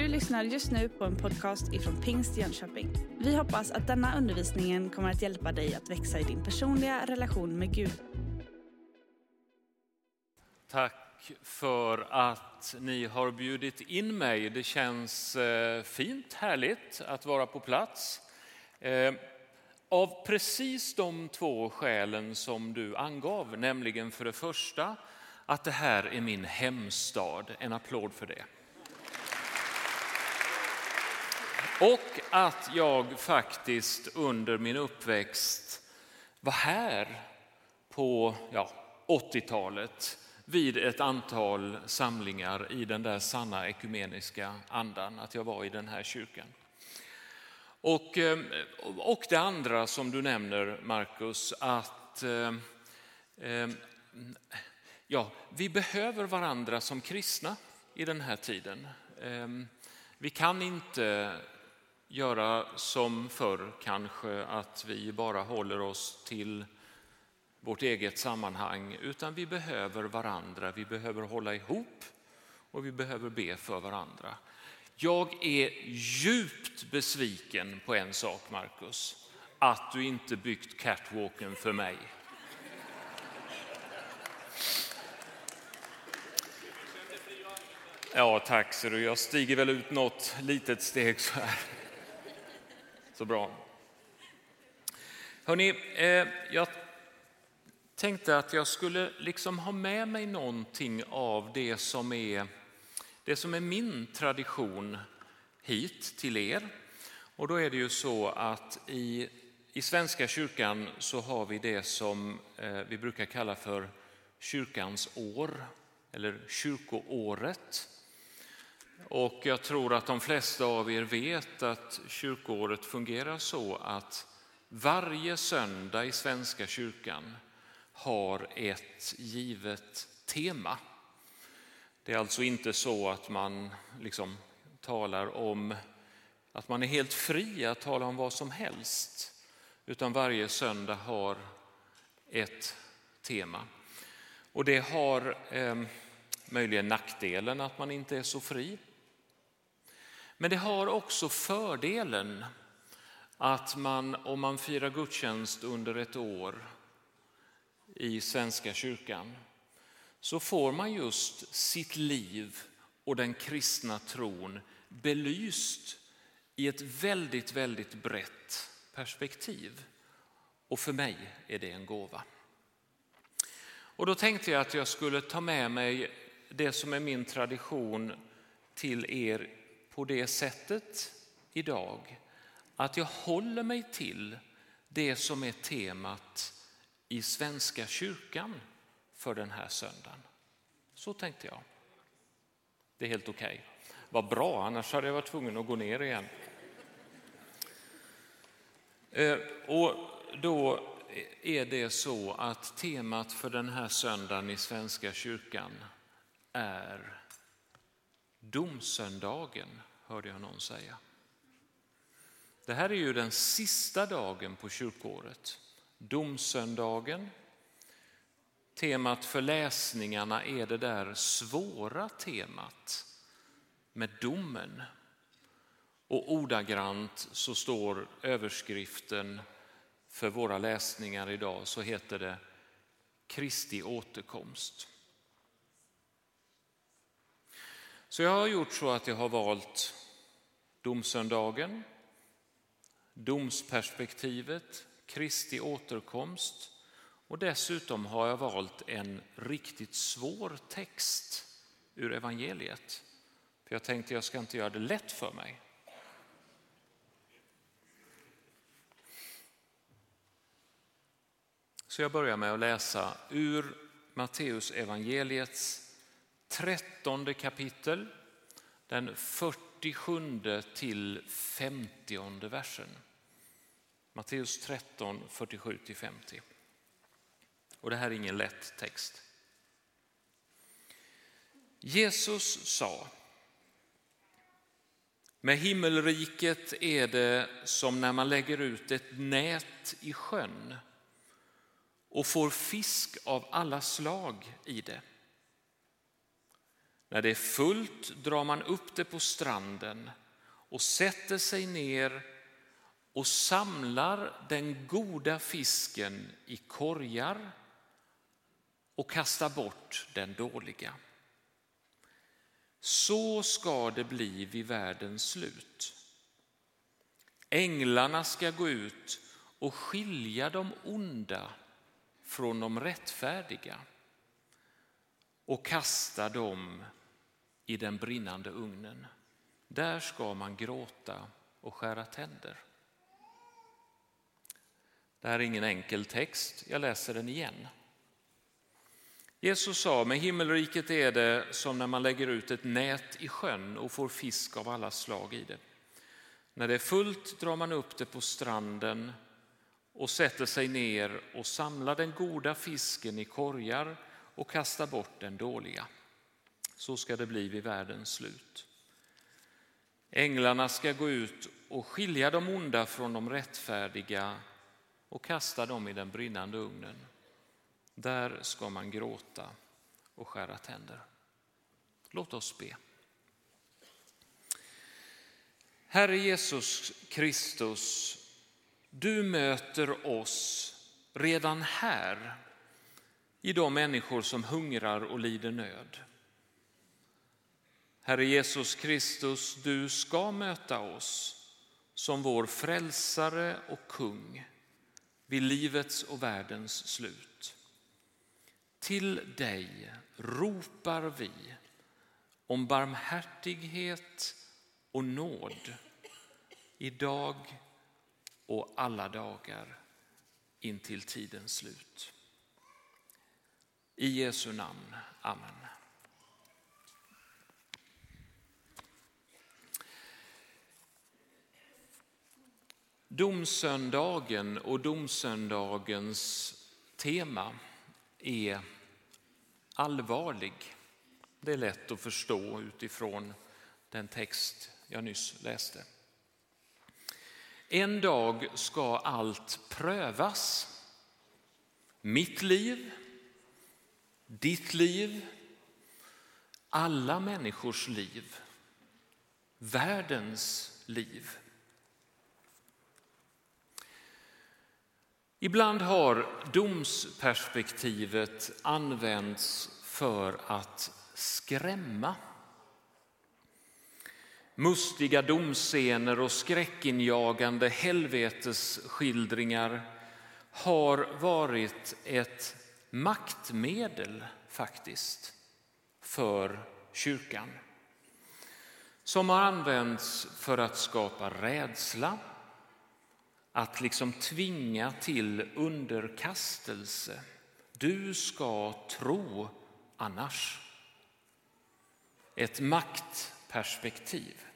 Du lyssnar just nu på en podcast ifrån Pingst Jönköping. Vi hoppas att denna undervisning kommer att hjälpa dig att växa i din personliga relation med Gud. Tack för att ni har bjudit in mig. Det känns eh, fint, härligt att vara på plats. Eh, av precis de två skälen som du angav, nämligen för det första att det här är min hemstad. En applåd för det. Och att jag faktiskt under min uppväxt var här på ja, 80-talet vid ett antal samlingar i den där sanna ekumeniska andan, att jag var i den här kyrkan. Och, eh, och det andra som du nämner, Markus, att eh, eh, ja, vi behöver varandra som kristna i den här tiden. Eh, vi kan inte göra som förr kanske, att vi bara håller oss till vårt eget sammanhang, utan vi behöver varandra, vi behöver hålla ihop och vi behöver be för varandra. Jag är djupt besviken på en sak, Markus, att du inte byggt catwalken för mig. Ja, tack så du. Jag stiger väl ut något litet steg så här. Så bra. Hörrni, eh, jag tänkte att jag skulle liksom ha med mig någonting av det som är, det som är min tradition hit till er. Och då är det ju så att i, i Svenska kyrkan så har vi det som eh, vi brukar kalla för kyrkans år, eller kyrkoåret. Och jag tror att de flesta av er vet att kyrkoåret fungerar så att varje söndag i Svenska kyrkan har ett givet tema. Det är alltså inte så att man liksom talar om att man är helt fri att tala om vad som helst, utan varje söndag har ett tema. Och det har eh, möjligen nackdelen att man inte är så fri. Men det har också fördelen att man, om man firar gudstjänst under ett år i Svenska kyrkan, så får man just sitt liv och den kristna tron belyst i ett väldigt, väldigt brett perspektiv. Och för mig är det en gåva. Och då tänkte jag att jag skulle ta med mig det som är min tradition till er på det sättet idag att jag håller mig till det som är temat i Svenska kyrkan för den här söndagen. Så tänkte jag. Det är helt okej. Okay. Vad bra, annars hade jag varit tvungen att gå ner igen. Eh, och då är det så att temat för den här söndagen i Svenska kyrkan är domsöndagen, hörde jag någon säga. Det här är ju den sista dagen på kyrkåret, domsöndagen. Temat för läsningarna är det där svåra temat med domen. Och ordagrant så står överskriften för våra läsningar idag så heter det Kristi återkomst. Så jag har gjort så att jag har valt domsöndagen, domsperspektivet, Kristi återkomst och dessutom har jag valt en riktigt svår text ur evangeliet. För jag tänkte jag ska inte göra det lätt för mig. Så jag börjar med att läsa ur Matteus evangeliets trettonde kapitel, den 47 till 50 versen. Matteus 13, 47 till 50. Och det här är ingen lätt text. Jesus sa, med himmelriket är det som när man lägger ut ett nät i sjön och får fisk av alla slag i det. När det är fullt drar man upp det på stranden och sätter sig ner och samlar den goda fisken i korgar och kastar bort den dåliga. Så ska det bli vid världens slut. Änglarna ska gå ut och skilja de onda från de rättfärdiga och kasta dem i den brinnande ugnen. Där ska man gråta och skära tänder. Det här är ingen enkel text, jag läser den igen. Jesus sa, med himmelriket är det som när man lägger ut ett nät i sjön och får fisk av alla slag i det. När det är fullt drar man upp det på stranden och sätter sig ner och samlar den goda fisken i korgar och kastar bort den dåliga. Så ska det bli vid världens slut. Änglarna ska gå ut och skilja de onda från de rättfärdiga och kasta dem i den brinnande ugnen. Där ska man gråta och skära tänder. Låt oss be. Herre Jesus Kristus, du möter oss redan här i de människor som hungrar och lider nöd. Herre Jesus Kristus, du ska möta oss som vår frälsare och kung vid livets och världens slut. Till dig ropar vi om barmhärtighet och nåd idag och alla dagar intill tidens slut. I Jesu namn. Amen. Domsöndagen och domsöndagens tema är allvarlig. Det är lätt att förstå utifrån den text jag nyss läste. En dag ska allt prövas. Mitt liv, ditt liv, alla människors liv, världens liv. Ibland har domsperspektivet använts för att skrämma. Mustiga domscener och skräckinjagande helvetesskildringar har varit ett maktmedel faktiskt för kyrkan som har använts för att skapa rädsla, att liksom tvinga till underkastelse. Du ska tro annars. Ett maktperspektiv.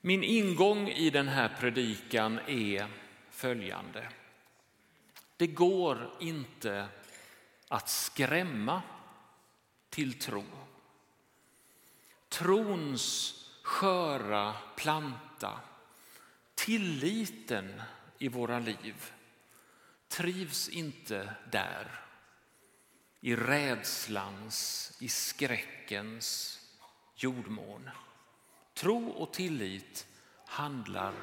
Min ingång i den här predikan är följande. Det går inte att skrämma till tro. Trons sköra planta Tilliten i våra liv trivs inte där. I rädslans, i skräckens jordmån. Tro och tillit handlar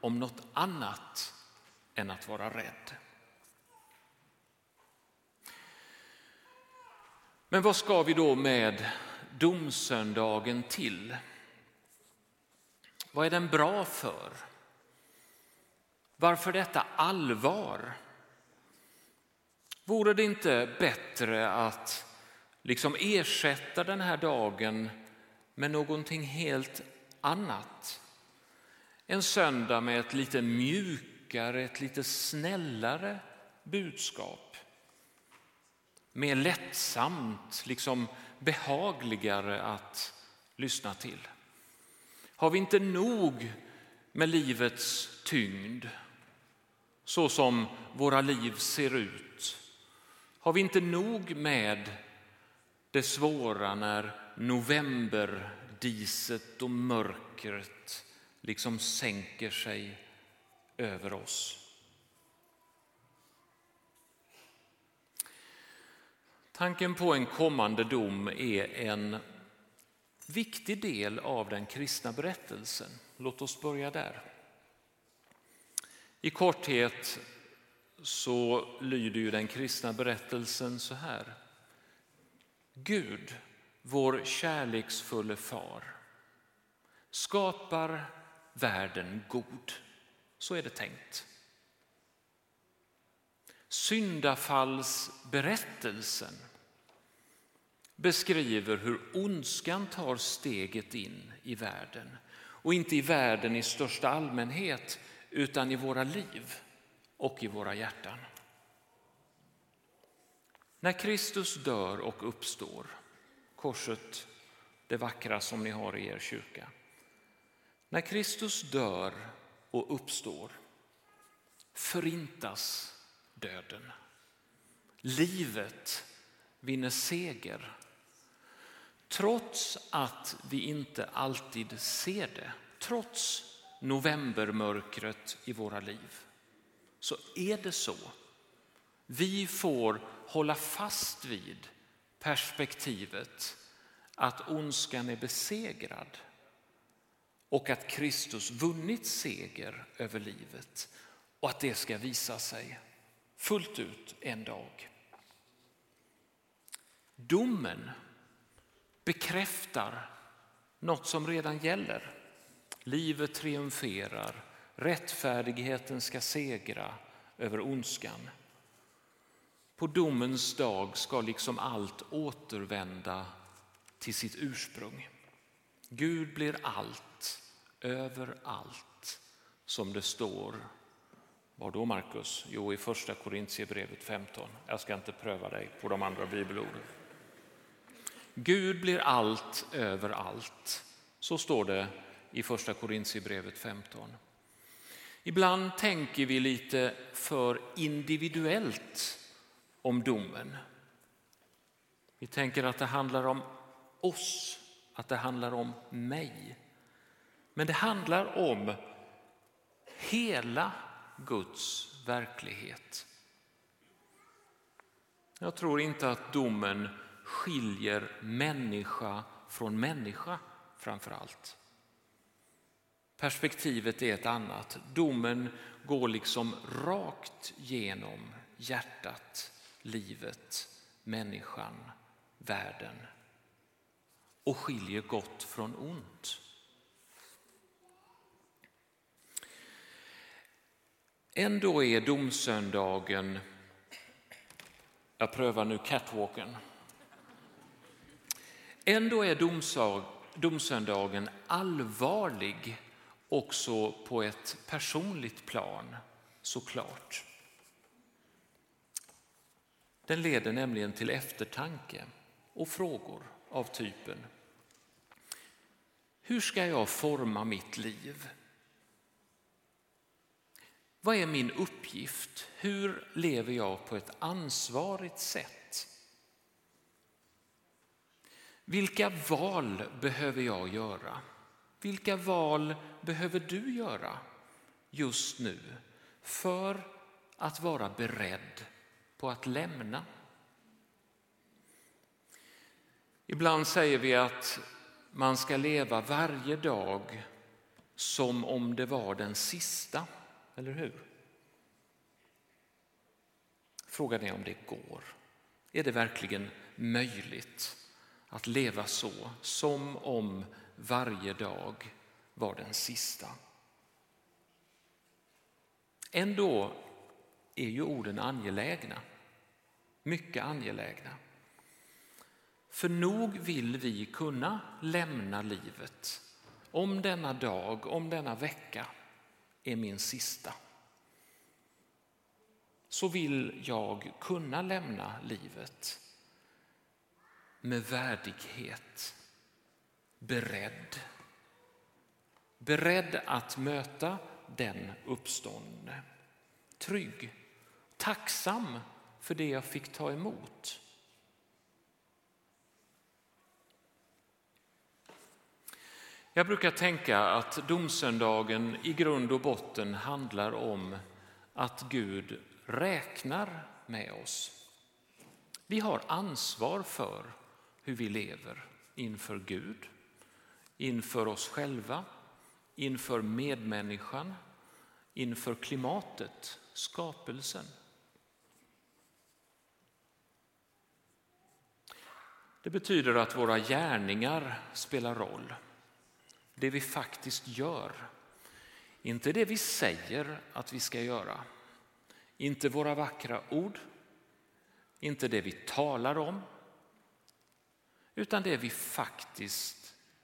om något annat än att vara rädd. Men vad ska vi då med domsöndagen till? Vad är den bra för? Varför detta allvar? Vore det inte bättre att liksom ersätta den här dagen med någonting helt annat? En söndag med ett lite mjukare, ett lite snällare budskap. Mer lättsamt, liksom behagligare att lyssna till. Har vi inte nog med livets tyngd så som våra liv ser ut? Har vi inte nog med det svåra när novemberdiset och mörkret liksom sänker sig över oss? Tanken på en kommande dom är en viktig del av den kristna berättelsen. Låt oss börja där. I korthet så lyder ju den kristna berättelsen så här. Gud, vår kärleksfulle far, skapar världen god. Så är det tänkt. Syndafallsberättelsen beskriver hur ondskan tar steget in i världen. Och inte i världen i största allmänhet, utan i våra liv och i våra hjärtan. När Kristus dör och uppstår, korset det vackra som ni har i er kyrka. När Kristus dör och uppstår förintas döden. Livet vinner seger. Trots att vi inte alltid ser det, trots novembermörkret i våra liv, så är det så. Vi får hålla fast vid perspektivet att ondskan är besegrad och att Kristus vunnit seger över livet och att det ska visa sig fullt ut en dag. Domen bekräftar något som redan gäller. Livet triumferar, rättfärdigheten ska segra över ondskan. På domens dag ska liksom allt återvända till sitt ursprung. Gud blir allt, överallt, som det står. Var då Markus? Jo, i första Korintierbrevet 15. Jag ska inte pröva dig på de andra bibelorden. Gud blir allt överallt. Så står det i första Korintierbrevet 15. Ibland tänker vi lite för individuellt om domen. Vi tänker att det handlar om oss, att det handlar om mig. Men det handlar om hela Guds verklighet. Jag tror inte att domen skiljer människa från människa framför allt. Perspektivet är ett annat. Domen går liksom rakt genom hjärtat, livet, människan, världen och skiljer gott från ont. Ändå är domsöndagen, jag prövar nu catwalken, ändå är domsöndagen allvarlig också på ett personligt plan, såklart. Den leder nämligen till eftertanke och frågor av typen Hur ska jag forma mitt liv? Vad är min uppgift? Hur lever jag på ett ansvarigt sätt? Vilka val behöver jag göra? Vilka val behöver du göra just nu för att vara beredd på att lämna? Ibland säger vi att man ska leva varje dag som om det var den sista, eller hur? Frågan är om det går. Är det verkligen möjligt att leva så, som om varje dag var den sista. Ändå är ju orden angelägna, mycket angelägna. För nog vill vi kunna lämna livet om denna dag, om denna vecka är min sista. Så vill jag kunna lämna livet med värdighet beredd. Beredd att möta den uppståndne. Trygg, tacksam för det jag fick ta emot. Jag brukar tänka att domsöndagen i grund och botten handlar om att Gud räknar med oss. Vi har ansvar för hur vi lever inför Gud, inför oss själva, inför medmänniskan, inför klimatet, skapelsen. Det betyder att våra gärningar spelar roll. Det vi faktiskt gör. Inte det vi säger att vi ska göra. Inte våra vackra ord. Inte det vi talar om. Utan det vi faktiskt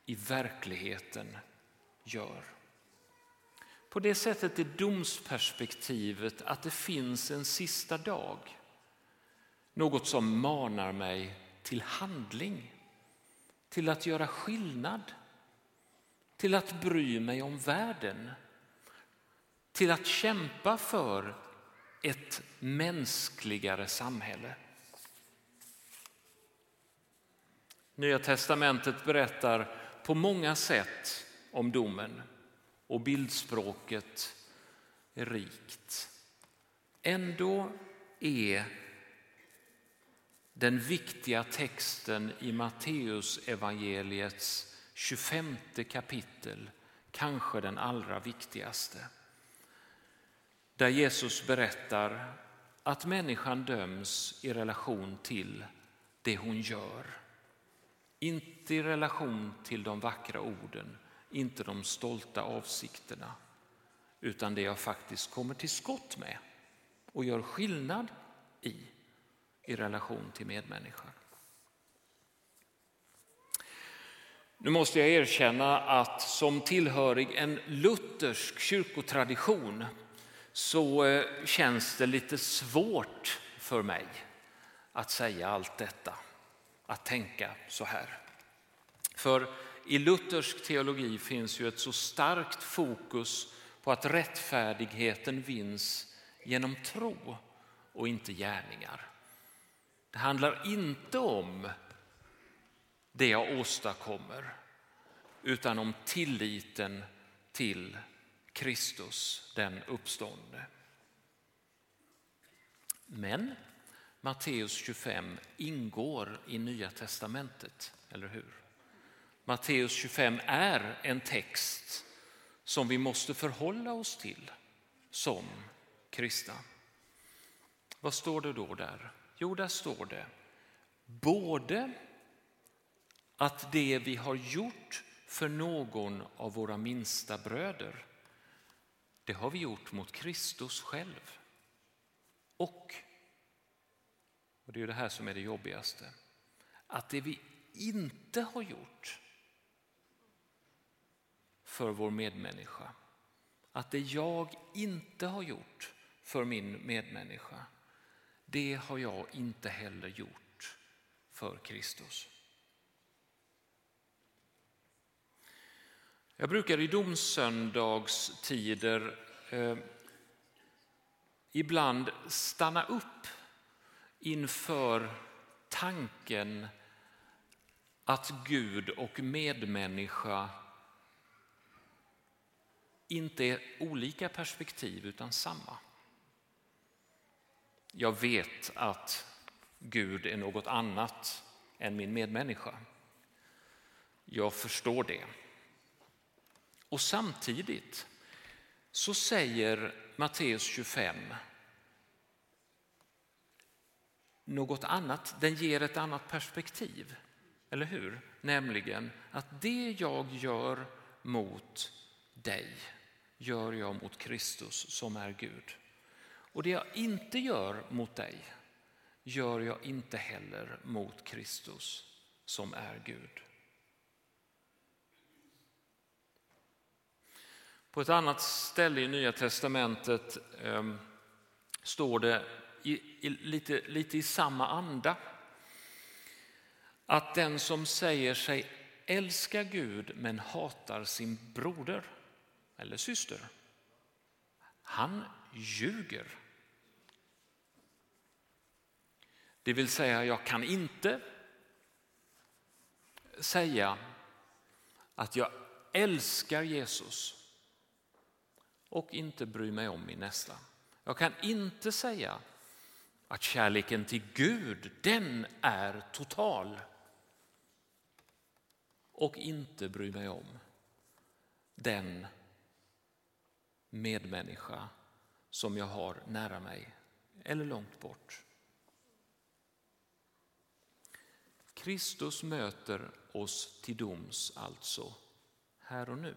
i verkligheten gör. På det sättet är domsperspektivet att det finns en sista dag. Något som manar mig till handling, till att göra skillnad, till att bry mig om världen, till att kämpa för ett mänskligare samhälle. Nya testamentet berättar på många sätt om domen och bildspråket är rikt. Ändå är den viktiga texten i Matteus evangeliets 25 kapitel kanske den allra viktigaste. Där Jesus berättar att människan döms i relation till det hon gör. Inte i relation till de vackra orden, inte de stolta avsikterna, utan det jag faktiskt kommer till skott med och gör skillnad i i relation till medmänniskor. Nu måste jag erkänna att som tillhörig en luthersk kyrkotradition så eh, känns det lite svårt för mig att säga allt detta, att tänka så här. För i luthersk teologi finns ju ett så starkt fokus på att rättfärdigheten vinns genom tro och inte gärningar. Det handlar inte om det jag åstadkommer utan om tilliten till Kristus, den uppståndne. Men Matteus 25 ingår i Nya testamentet, eller hur? Matteus 25 är en text som vi måste förhålla oss till som kristna. Vad står det då där? Jo, där står det både att det vi har gjort för någon av våra minsta bröder, det har vi gjort mot Kristus själv. Och, och det är det här som är det jobbigaste, att det vi inte har gjort för vår medmänniska, att det jag inte har gjort för min medmänniska, det har jag inte heller gjort för Kristus. Jag brukar i domsöndagstider eh, ibland stanna upp inför tanken att Gud och medmänniska inte är olika perspektiv utan samma. Jag vet att Gud är något annat än min medmänniska. Jag förstår det. Och samtidigt så säger Matteus 25 något annat, den ger ett annat perspektiv. Eller hur? Nämligen att det jag gör mot dig gör jag mot Kristus som är Gud. Och det jag inte gör mot dig gör jag inte heller mot Kristus som är Gud. På ett annat ställe i Nya testamentet eh, står det i, i, lite, lite i samma anda att den som säger sig älska Gud men hatar sin broder eller syster, han ljuger. Det vill säga, jag kan inte säga att jag älskar Jesus och inte bry mig om min nästa. Jag kan inte säga att kärleken till Gud, den är total. Och inte bry mig om den medmänniska som jag har nära mig eller långt bort. Kristus möter oss till doms alltså här och nu.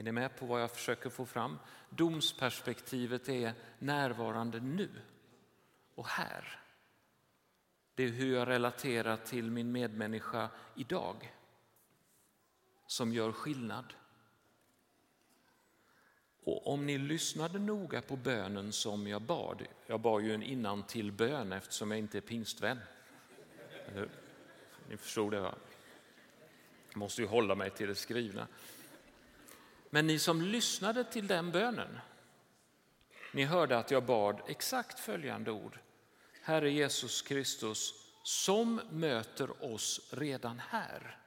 Är ni med på vad jag försöker få fram? Domsperspektivet är närvarande nu och här. Det är hur jag relaterar till min medmänniska idag som gör skillnad. Och om ni lyssnade noga på bönen som jag bad, jag bad ju en innan till bön eftersom jag inte är pingstvän. Ni förstod det va? Jag måste ju hålla mig till det skrivna. Men ni som lyssnade till den bönen, ni hörde att jag bad exakt följande ord. Herre Jesus Kristus, som möter oss redan här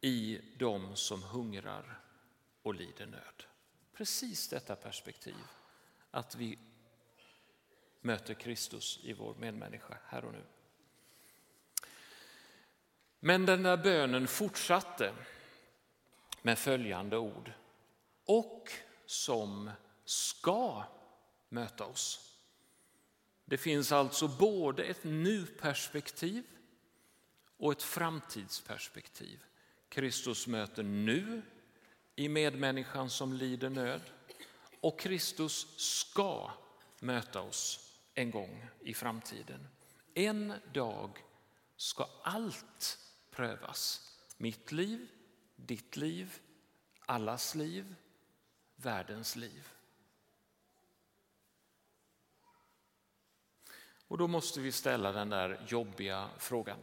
i dem som hungrar och lider nöd. Precis detta perspektiv, att vi möter Kristus i vår medmänniska här och nu. Men den där bönen fortsatte med följande ord. Och som ska möta oss. Det finns alltså både ett nu-perspektiv och ett framtidsperspektiv. Kristus möter nu i medmänniskan som lider nöd och Kristus ska möta oss en gång i framtiden. En dag ska allt prövas. Mitt liv, ditt liv, allas liv, världens liv. Och då måste vi ställa den där jobbiga frågan.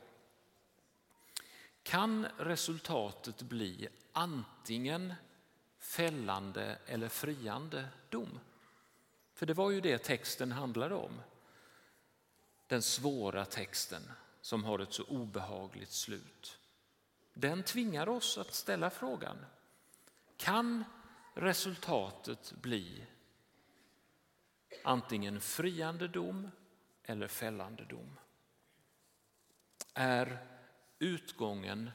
Kan resultatet bli antingen fällande eller friande dom? För det var ju det texten handlade om. Den svåra texten som har ett så obehagligt slut. Den tvingar oss att ställa frågan. Kan resultatet bli antingen friande dom eller fällande dom? Är utgången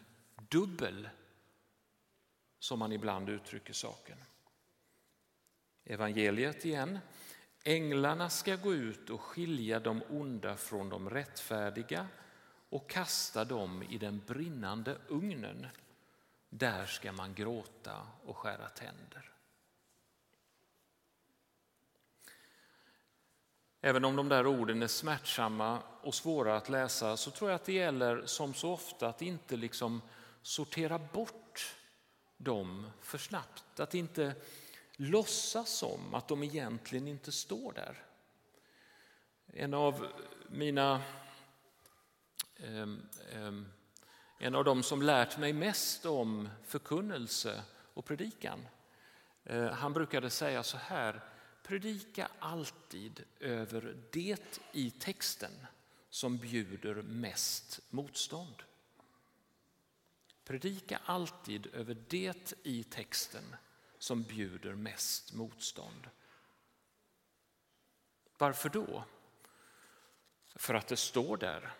dubbel som man ibland uttrycker saken? Evangeliet igen. Änglarna ska gå ut och skilja de onda från de rättfärdiga och kasta dem i den brinnande ugnen. Där ska man gråta och skära tänder. Även om de där orden är smärtsamma och svåra att läsa så tror jag att det gäller som så ofta att inte liksom sortera bort dem för snabbt. Att inte låtsas som att de egentligen inte står där. En av mina Ehm, ehm, en av de som lärt mig mest om förkunnelse och predikan. Eh, han brukade säga så här, predika alltid över det i texten som bjuder mest motstånd. Predika alltid över det i texten som bjuder mest motstånd. Varför då? För att det står där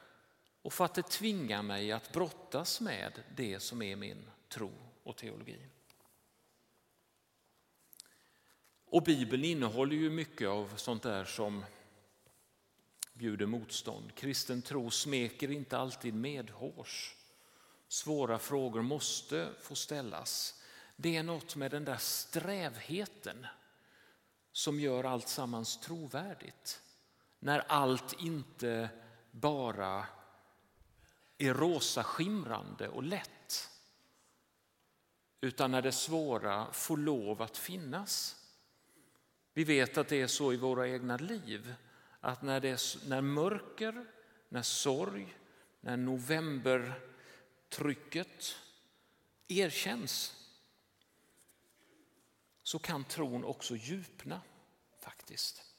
och för att det tvingar mig att brottas med det som är min tro och teologi. Och Bibeln innehåller ju mycket av sånt där som bjuder motstånd. Kristen tro smeker inte alltid medhårs. Svåra frågor måste få ställas. Det är något med den där strävheten som gör allt sammans trovärdigt. När allt inte bara är rosa skimrande och lätt. Utan när det svåra får lov att finnas. Vi vet att det är så i våra egna liv. Att när, det är, när mörker, när sorg, när novembertrycket erkänns så kan tron också djupna faktiskt.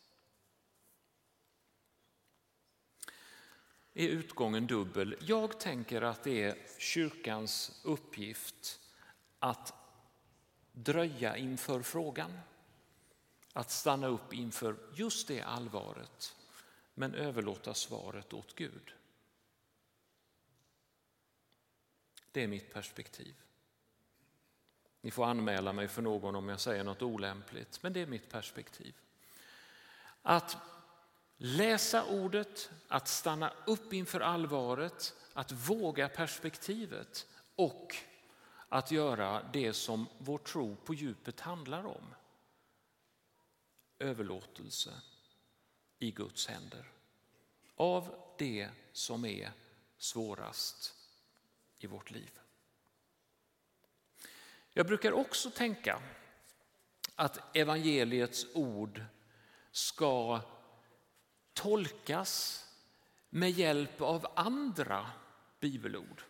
Är utgången dubbel. Jag tänker att det är kyrkans uppgift att dröja inför frågan. att stanna upp inför just det allvaret men överlåta svaret åt Gud. Det är mitt perspektiv. Ni får anmäla mig för någon om jag säger något olämpligt, men det är mitt perspektiv. Att läsa ordet, att stanna upp inför allvaret, att våga perspektivet och att göra det som vår tro på djupet handlar om. Överlåtelse i Guds händer av det som är svårast i vårt liv. Jag brukar också tänka att evangeliets ord ska tolkas med hjälp av andra bibelord.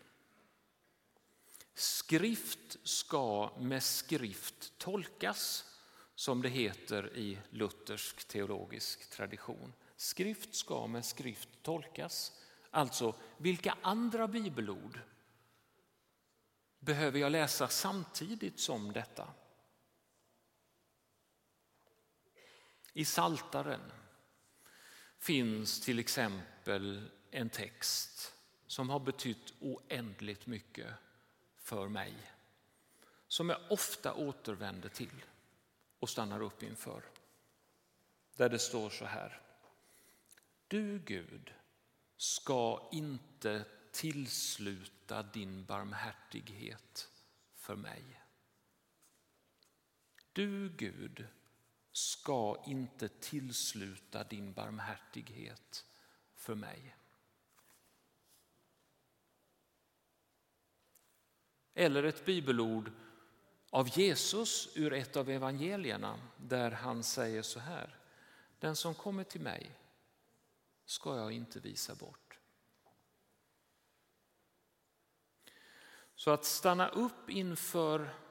Skrift ska med skrift tolkas, som det heter i luthersk teologisk tradition. Skrift ska med skrift tolkas. Alltså, vilka andra bibelord behöver jag läsa samtidigt som detta? I Saltaren finns till exempel en text som har betytt oändligt mycket för mig. Som jag ofta återvänder till och stannar upp inför. Där det står så här. Du Gud ska inte tillsluta din barmhärtighet för mig. Du Gud ska inte tillsluta din barmhärtighet för mig. Eller ett bibelord av Jesus ur ett av evangelierna där han säger så här. Den som kommer till mig ska jag inte visa bort. Så att stanna upp inför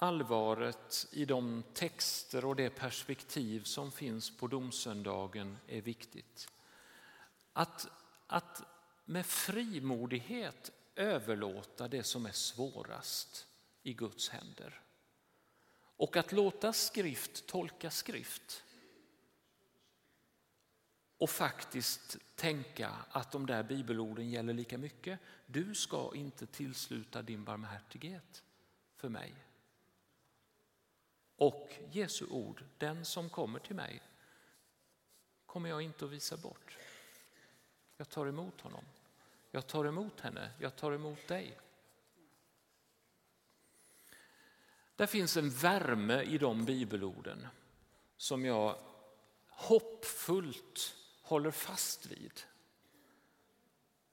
allvaret i de texter och det perspektiv som finns på domsöndagen är viktigt. Att, att med frimodighet överlåta det som är svårast i Guds händer. Och att låta skrift tolka skrift. Och faktiskt tänka att de där bibelorden gäller lika mycket. Du ska inte tillsluta din barmhärtighet för mig. Och Jesu ord, den som kommer till mig kommer jag inte att visa bort. Jag tar emot honom. Jag tar emot henne, jag tar emot dig. Det finns en värme i de bibelorden som jag hoppfullt håller fast vid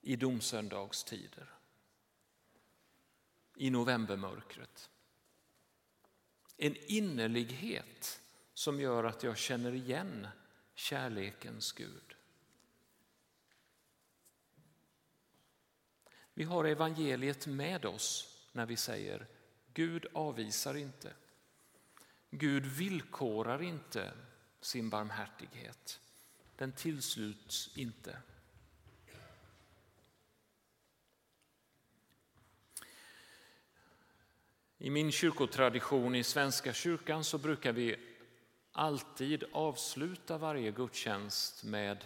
i domsöndagstider, i novembermörkret. En innerlighet som gör att jag känner igen kärlekens Gud. Vi har evangeliet med oss när vi säger Gud avvisar inte. Gud villkorar inte sin barmhärtighet. Den tillsluts inte. I min kyrkotradition i Svenska kyrkan så brukar vi alltid avsluta varje gudstjänst med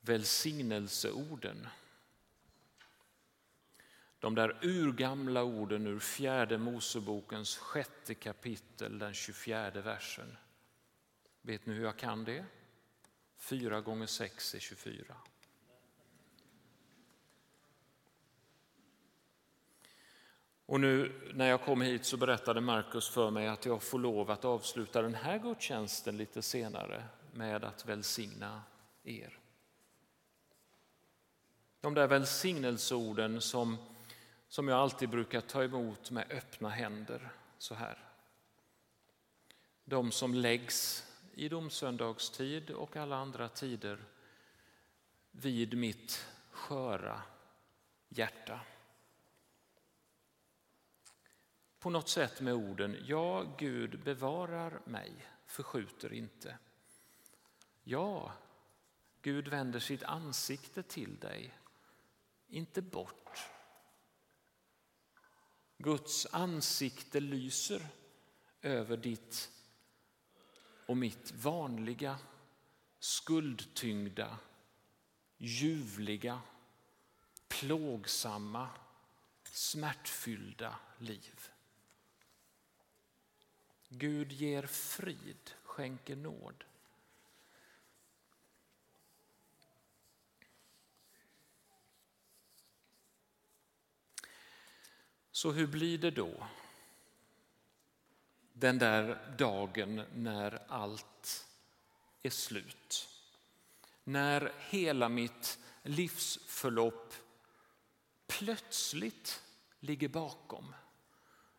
välsignelseorden. De där urgamla orden ur fjärde Mosebokens sjätte kapitel, den 24 versen. Vet ni hur jag kan det? Fyra gånger sex är 24. Och nu när jag kom hit så berättade Markus för mig att jag får lov att avsluta den här gudstjänsten lite senare med att välsigna er. De där välsignelseorden som, som jag alltid brukar ta emot med öppna händer så här. De som läggs i domsöndagstid och alla andra tider vid mitt sköra hjärta på något sätt med orden Ja, Gud bevarar mig, förskjuter inte. Ja, Gud vänder sitt ansikte till dig, inte bort. Guds ansikte lyser över ditt och mitt vanliga, skuldtyngda, ljuvliga, plågsamma, smärtfyllda liv. Gud ger frid, skänker nåd. Så hur blir det då? Den där dagen när allt är slut. När hela mitt livsförlopp plötsligt ligger bakom.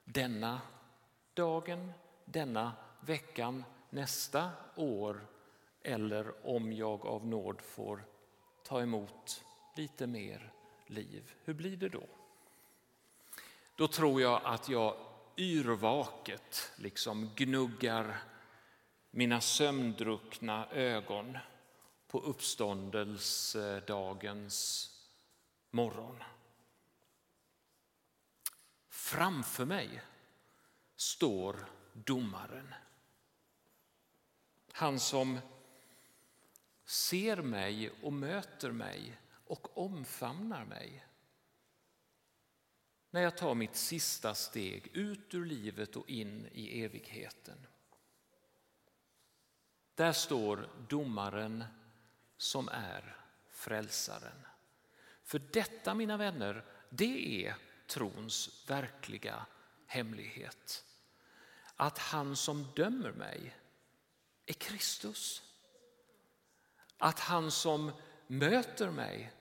Denna dagen, denna veckan, nästa år eller om jag av nåd får ta emot lite mer liv. Hur blir det då? Då tror jag att jag yrvaket liksom gnuggar mina sömndruckna ögon på uppståndelsedagens morgon. Framför mig står domaren. Han som ser mig och möter mig och omfamnar mig när jag tar mitt sista steg ut ur livet och in i evigheten. Där står domaren som är frälsaren. För detta, mina vänner, det är trons verkliga hemlighet. Att han som dömer mig är Kristus. Att han som möter mig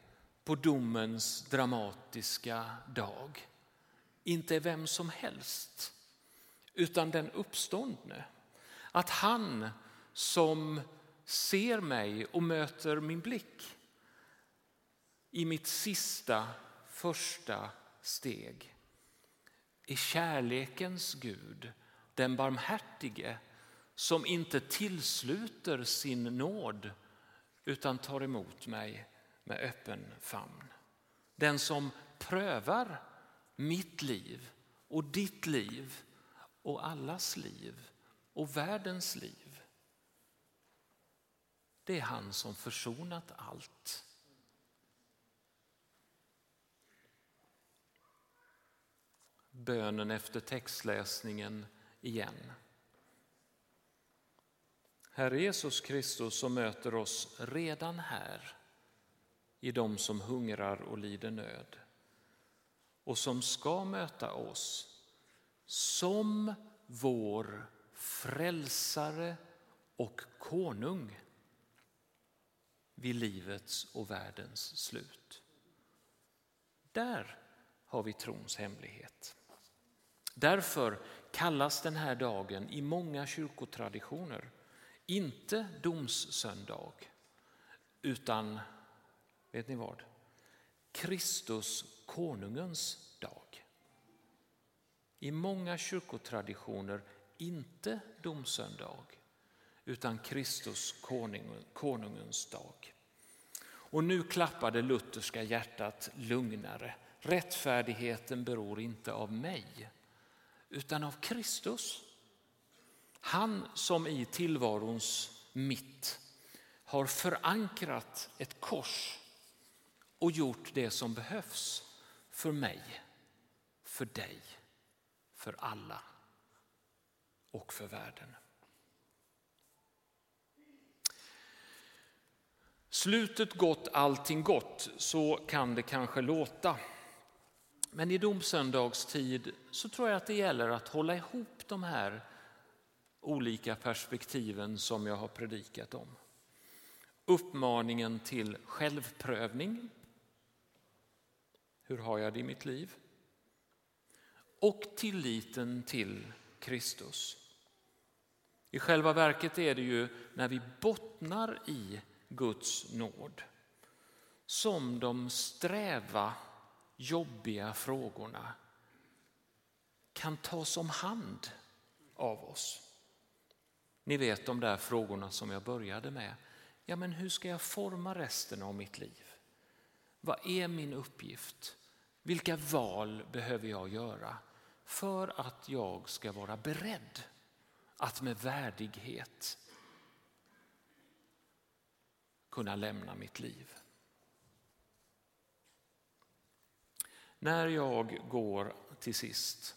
på domens dramatiska dag inte är vem som helst, utan den uppståndne. Att han som ser mig och möter min blick i mitt sista, första steg är kärlekens Gud, den barmhärtige som inte tillsluter sin nåd utan tar emot mig med öppen famn. Den som prövar mitt liv och ditt liv och allas liv och världens liv. Det är han som försonat allt. Bönen efter textläsningen igen. Herre Jesus Kristus som möter oss redan här i de som hungrar och lider nöd och som ska möta oss som vår frälsare och konung vid livets och världens slut. Där har vi trons hemlighet. Därför kallas den här dagen i många kyrkotraditioner inte domssöndag utan, vet ni vad? Kristus konungens dag. I många kyrkotraditioner inte domsöndag utan Kristus konungens dag. Och nu klappar det lutherska hjärtat lugnare. Rättfärdigheten beror inte av mig utan av Kristus. Han som i tillvarons mitt har förankrat ett kors och gjort det som behövs för mig, för dig, för alla och för världen. Slutet gott, allting gott, så kan det kanske låta. Men i domsöndagstid så tror jag att det gäller att hålla ihop de här olika perspektiven som jag har predikat om. Uppmaningen till självprövning. Hur har jag det i mitt liv? Och tilliten till Kristus. I själva verket är det ju när vi bottnar i Guds nåd som de sträva, jobbiga frågorna kan tas om hand av oss. Ni vet de där frågorna som jag började med. Ja, men hur ska jag forma resten av mitt liv? Vad är min uppgift? Vilka val behöver jag göra för att jag ska vara beredd att med värdighet kunna lämna mitt liv? När jag går till sist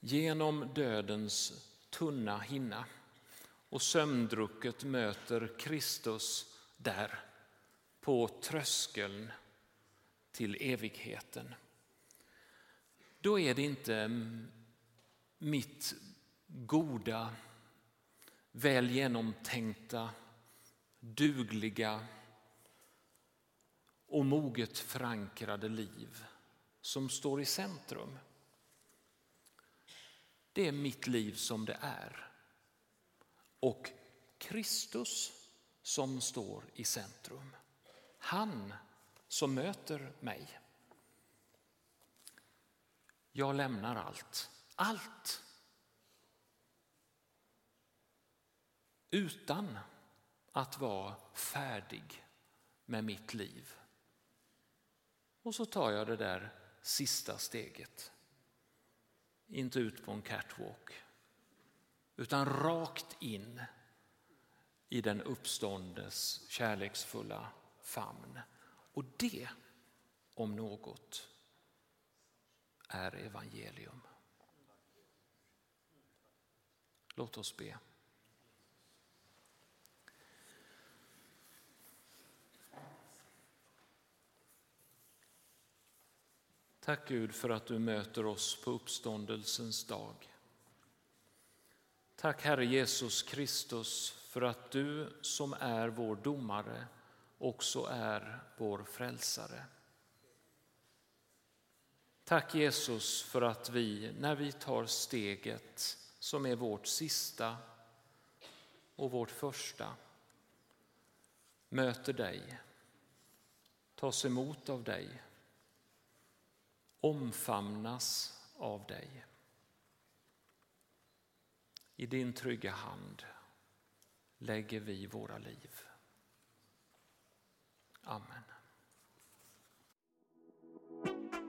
genom dödens tunna hinna och sömndrucket möter Kristus där på tröskeln till evigheten. Då är det inte mitt goda, väl genomtänkta, dugliga och moget förankrade liv som står i centrum. Det är mitt liv som det är. Och Kristus som står i centrum. Han som möter mig. Jag lämnar allt. Allt. Utan att vara färdig med mitt liv. Och så tar jag det där sista steget. Inte ut på en catwalk, utan rakt in i den uppståndes kärleksfulla famn. Och det, om något, är evangelium. Låt oss be. Tack Gud för att du möter oss på uppståndelsens dag. Tack Herre Jesus Kristus för att du som är vår domare också är vår frälsare. Tack Jesus för att vi, när vi tar steget som är vårt sista och vårt första, möter dig, tas emot av dig, omfamnas av dig. I din trygga hand lägger vi våra liv. Amen.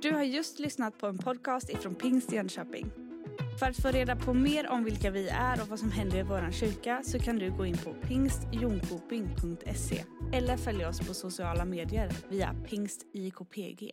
Du har just lyssnat på en podcast ifrån Pingst Jönköping. För att få reda på mer om vilka vi är och vad som händer i vår kyrka så kan du gå in på pingstjonkoping.se eller följa oss på sociala medier via pingstjkpg.